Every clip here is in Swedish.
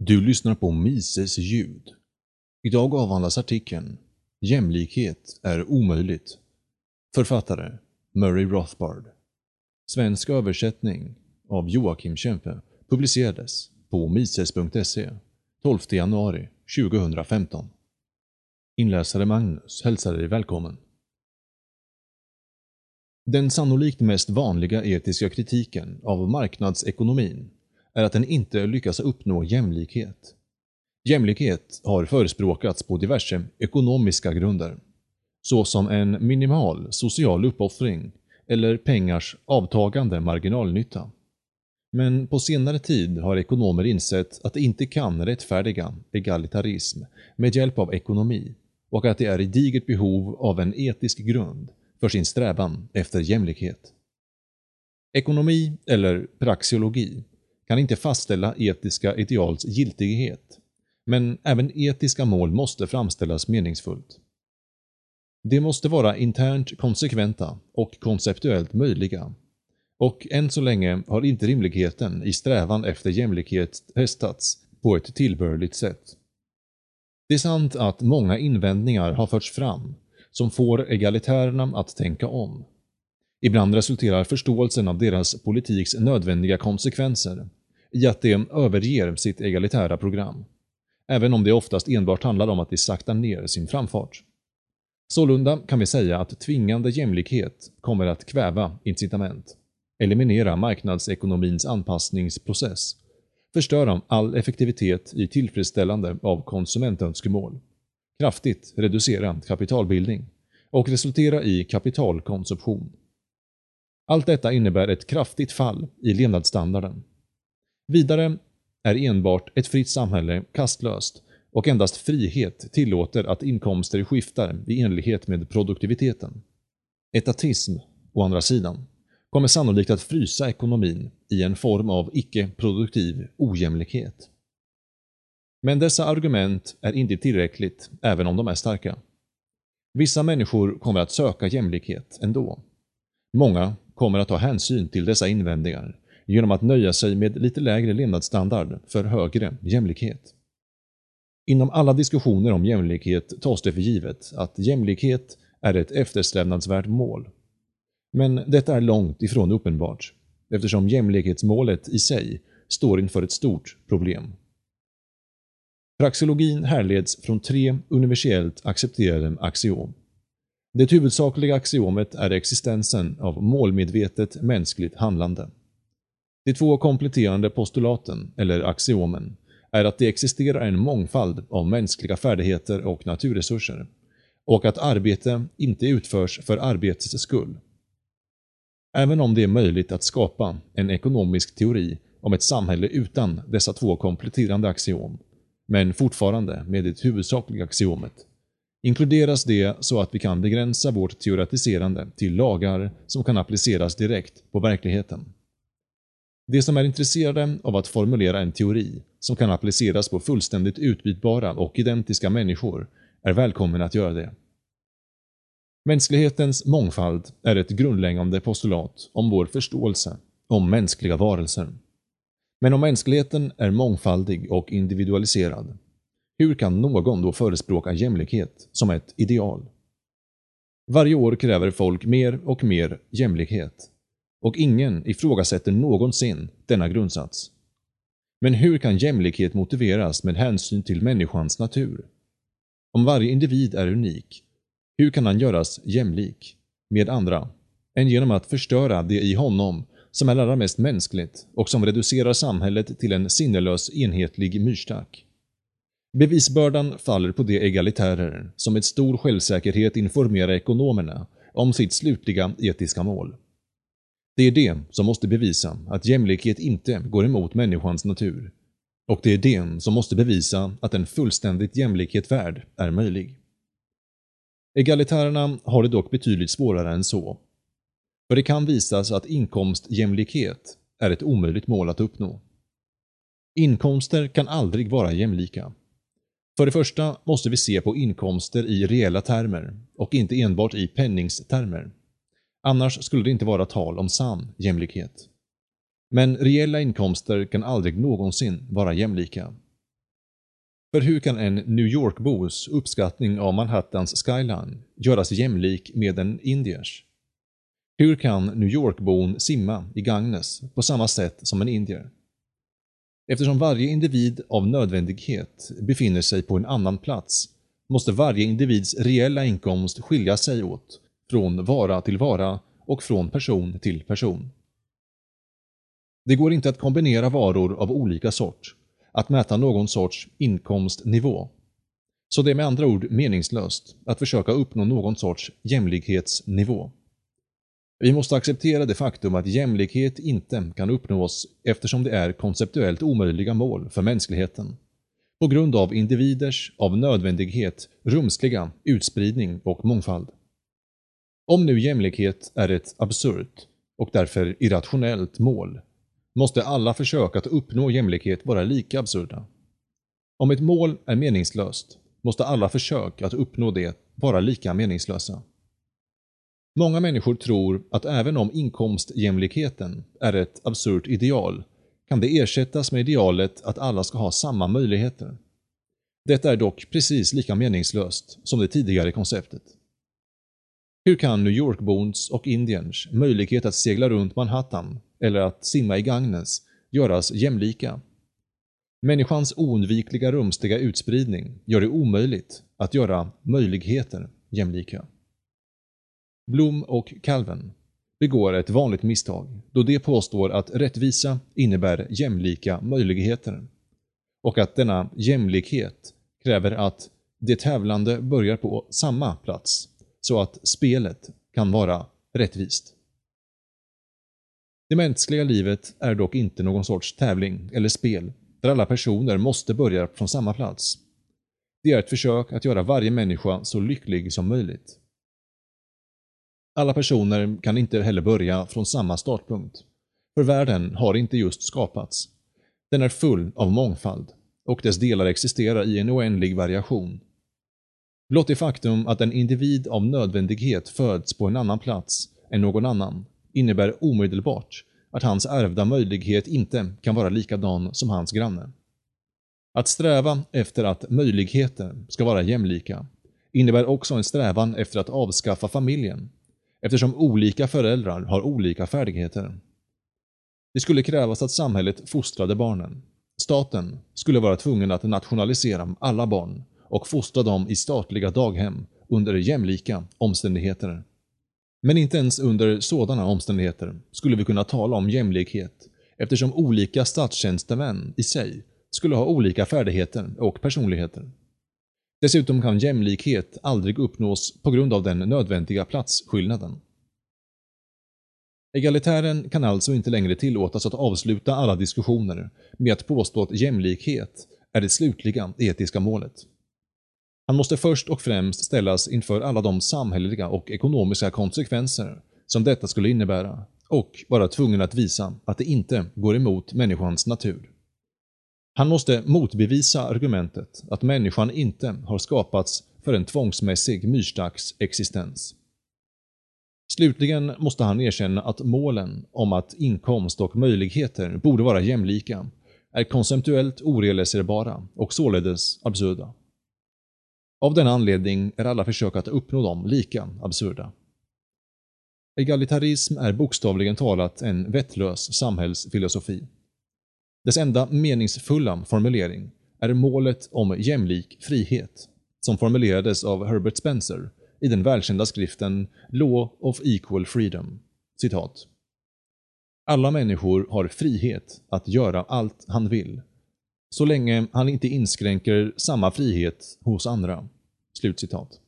Du lyssnar på Mises ljud. Idag avhandlas artikeln “Jämlikhet är omöjligt”. Författare Murray Rothbard. Svensk översättning av Joakim Kempe publicerades på mises.se 12 januari 2015. Inläsare Magnus hälsar dig välkommen. Den sannolikt mest vanliga etiska kritiken av marknadsekonomin är att den inte lyckas uppnå jämlikhet. Jämlikhet har förespråkats på diverse ekonomiska grunder, såsom en minimal social uppoffring eller pengars avtagande marginalnytta. Men på senare tid har ekonomer insett att de inte kan rättfärdiga egalitarism med hjälp av ekonomi och att de är i digert behov av en etisk grund för sin strävan efter jämlikhet. Ekonomi, eller praxeologi, kan inte fastställa etiska ideals giltighet, men även etiska mål måste framställas meningsfullt. De måste vara internt konsekventa och konceptuellt möjliga, och än så länge har inte rimligheten i strävan efter jämlikhet testats på ett tillbörligt sätt. Det är sant att många invändningar har förts fram som får egalitärerna att tänka om. Ibland resulterar förståelsen av deras politiks nödvändiga konsekvenser i att de överger sitt egalitära program, även om det oftast enbart handlar om att de saktar ner sin framfart. Sålunda kan vi säga att tvingande jämlikhet kommer att kväva incitament, eliminera marknadsekonomins anpassningsprocess, förstöra all effektivitet i tillfredsställande av konsumentönskemål, kraftigt reducera kapitalbildning och resultera i kapitalkonsumtion. Allt detta innebär ett kraftigt fall i levnadsstandarden Vidare är enbart ett fritt samhälle kastlöst och endast frihet tillåter att inkomster skiftar i enlighet med produktiviteten. Etatism, å andra sidan, kommer sannolikt att frysa ekonomin i en form av icke-produktiv ojämlikhet. Men dessa argument är inte tillräckligt, även om de är starka. Vissa människor kommer att söka jämlikhet ändå. Många kommer att ta hänsyn till dessa invändningar genom att nöja sig med lite lägre levnadsstandard för högre jämlikhet. Inom alla diskussioner om jämlikhet tas det för givet att jämlikhet är ett eftersträvansvärt mål. Men detta är långt ifrån uppenbart, eftersom jämlikhetsmålet i sig står inför ett stort problem. Praxeologin härleds från tre universellt accepterade axiom. Det huvudsakliga axiomet är existensen av målmedvetet mänskligt handlande. De två kompletterande postulaten, eller axiomen, är att det existerar en mångfald av mänskliga färdigheter och naturresurser, och att arbete inte utförs för arbetets skull. Även om det är möjligt att skapa en ekonomisk teori om ett samhälle utan dessa två kompletterande axiom, men fortfarande med det huvudsakliga axiomet, inkluderas det så att vi kan begränsa vårt teoretiserande till lagar som kan appliceras direkt på verkligheten. De som är intresserade av att formulera en teori som kan appliceras på fullständigt utbytbara och identiska människor är välkommen att göra det. Mänsklighetens mångfald är ett grundläggande postulat om vår förståelse om mänskliga varelser. Men om mänskligheten är mångfaldig och individualiserad, hur kan någon då förespråka jämlikhet som ett ideal? Varje år kräver folk mer och mer jämlikhet och ingen ifrågasätter någonsin denna grundsats. Men hur kan jämlikhet motiveras med hänsyn till människans natur? Om varje individ är unik, hur kan han göras jämlik med andra, än genom att förstöra det i honom som är allra mest mänskligt och som reducerar samhället till en sinnelös enhetlig myrstack? Bevisbördan faller på de egalitärer som med stor självsäkerhet informerar ekonomerna om sitt slutliga etiska mål. Det är det som måste bevisa att jämlikhet inte går emot människans natur. Och det är det som måste bevisa att en fullständigt jämlikhet värld är möjlig. Egalitärerna har det dock betydligt svårare än så. För det kan visas att inkomstjämlikhet är ett omöjligt mål att uppnå. Inkomster kan aldrig vara jämlika. För det första måste vi se på inkomster i reella termer och inte enbart i penningstermer. Annars skulle det inte vara tal om sann jämlikhet. Men reella inkomster kan aldrig någonsin vara jämlika. För hur kan en New York-bos uppskattning av Manhattans skyline göras jämlik med en indiers? Hur kan New York-bon simma i Gagnes på samma sätt som en indier? Eftersom varje individ av nödvändighet befinner sig på en annan plats måste varje individs reella inkomst skilja sig åt från vara till vara och från person till person. Det går inte att kombinera varor av olika sort, att mäta någon sorts inkomstnivå. Så det är med andra ord meningslöst att försöka uppnå någon sorts jämlikhetsnivå. Vi måste acceptera det faktum att jämlikhet inte kan uppnås eftersom det är konceptuellt omöjliga mål för mänskligheten. På grund av individers, av nödvändighet, rumsliga utspridning och mångfald. Om nu jämlikhet är ett absurt och därför irrationellt mål, måste alla försök att uppnå jämlikhet vara lika absurda. Om ett mål är meningslöst, måste alla försök att uppnå det vara lika meningslösa. Många människor tror att även om inkomstjämlikheten är ett absurt ideal, kan det ersättas med idealet att alla ska ha samma möjligheter. Detta är dock precis lika meningslöst som det tidigare konceptet. Hur kan New York-bons och indiens möjlighet att segla runt Manhattan eller att simma i Gagnes göras jämlika? Människans oundvikliga rumsliga utspridning gör det omöjligt att göra möjligheter jämlika. Blom och Calvin begår ett vanligt misstag då de påstår att rättvisa innebär jämlika möjligheter och att denna jämlikhet kräver att de tävlande börjar på samma plats så att spelet kan vara rättvist. Det mänskliga livet är dock inte någon sorts tävling eller spel där alla personer måste börja från samma plats. Det är ett försök att göra varje människa så lycklig som möjligt. Alla personer kan inte heller börja från samma startpunkt. För världen har inte just skapats. Den är full av mångfald och dess delar existerar i en oändlig variation. Blott det faktum att en individ av nödvändighet föds på en annan plats än någon annan innebär omedelbart att hans ärvda möjlighet inte kan vara likadan som hans granne. Att sträva efter att möjligheter ska vara jämlika innebär också en strävan efter att avskaffa familjen eftersom olika föräldrar har olika färdigheter. Det skulle krävas att samhället fostrade barnen. Staten skulle vara tvungen att nationalisera alla barn och fostra dem i statliga daghem under jämlika omständigheter. Men inte ens under sådana omständigheter skulle vi kunna tala om jämlikhet eftersom olika statstjänstemän i sig skulle ha olika färdigheter och personligheter. Dessutom kan jämlikhet aldrig uppnås på grund av den nödvändiga platsskillnaden. Egalitären kan alltså inte längre tillåtas att avsluta alla diskussioner med att påstå att jämlikhet är det slutliga etiska målet. Han måste först och främst ställas inför alla de samhälleliga och ekonomiska konsekvenser som detta skulle innebära och vara tvungen att visa att det inte går emot människans natur. Han måste motbevisa argumentet att människan inte har skapats för en tvångsmässig myrstacks existens. Slutligen måste han erkänna att målen om att inkomst och möjligheter borde vara jämlika är konceptuellt orealiserbara och således absurda. Av denna anledning är alla försök att uppnå dem lika absurda. Egalitarism är bokstavligen talat en vettlös samhällsfilosofi. Dess enda meningsfulla formulering är målet om jämlik frihet, som formulerades av Herbert Spencer i den välkända skriften Law of Equal Freedom. Citat. Alla människor har frihet att göra allt han vill, så länge han inte inskränker samma frihet hos andra. Slutcitat.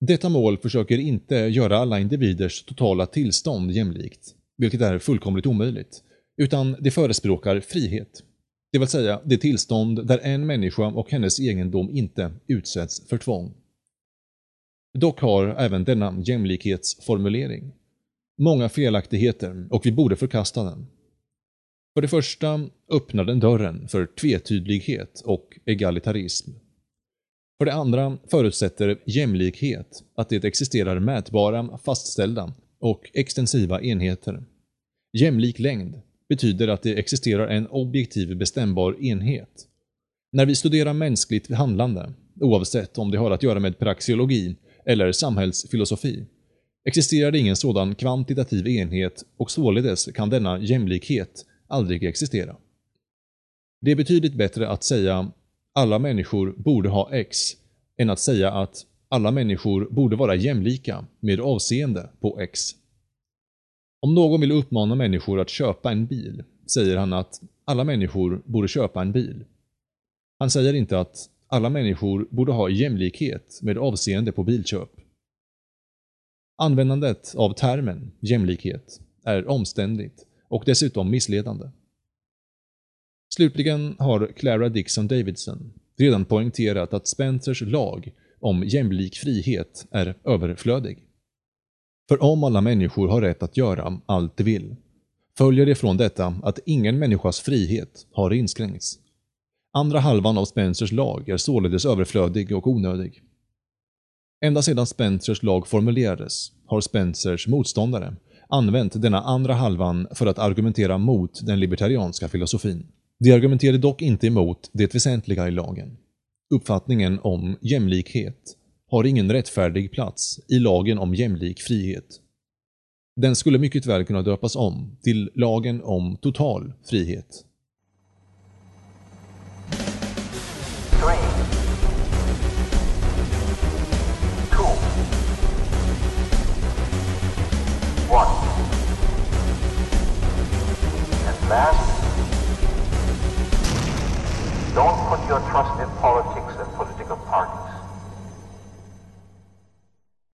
Detta mål försöker inte göra alla individers totala tillstånd jämlikt, vilket är fullkomligt omöjligt, utan det förespråkar frihet. Det vill säga det tillstånd där en människa och hennes egendom inte utsätts för tvång. Dock har även denna jämlikhetsformulering många felaktigheter och vi borde förkasta den. För det första öppnar den dörren för tvetydlighet och egalitarism. För det andra förutsätter jämlikhet att det existerar mätbara, fastställda och extensiva enheter. Jämlik längd betyder att det existerar en objektiv bestämbar enhet. När vi studerar mänskligt handlande, oavsett om det har att göra med praxeologi eller samhällsfilosofi, existerar det ingen sådan kvantitativ enhet och således kan denna jämlikhet aldrig existera. Det är betydligt bättre att säga alla människor borde ha X än att säga att alla människor borde vara jämlika med avseende på X. Om någon vill uppmana människor att köpa en bil säger han att alla människor borde köpa en bil. Han säger inte att alla människor borde ha jämlikhet med avseende på bilköp. Användandet av termen jämlikhet är omständigt och dessutom missledande. Slutligen har Clara Dixon Davidson redan poängterat att Spencers lag om jämlik frihet är överflödig. För om alla människor har rätt att göra allt de vill, följer det från detta att ingen människas frihet har inskränkts. Andra halvan av Spencers lag är således överflödig och onödig. Ända sedan Spencers lag formulerades har Spencers motståndare använt denna andra halvan för att argumentera mot den libertarianska filosofin. De argumenterade dock inte emot det väsentliga i lagen. Uppfattningen om jämlikhet har ingen rättfärdig plats i lagen om jämlik frihet. Den skulle mycket väl kunna döpas om till lagen om total frihet.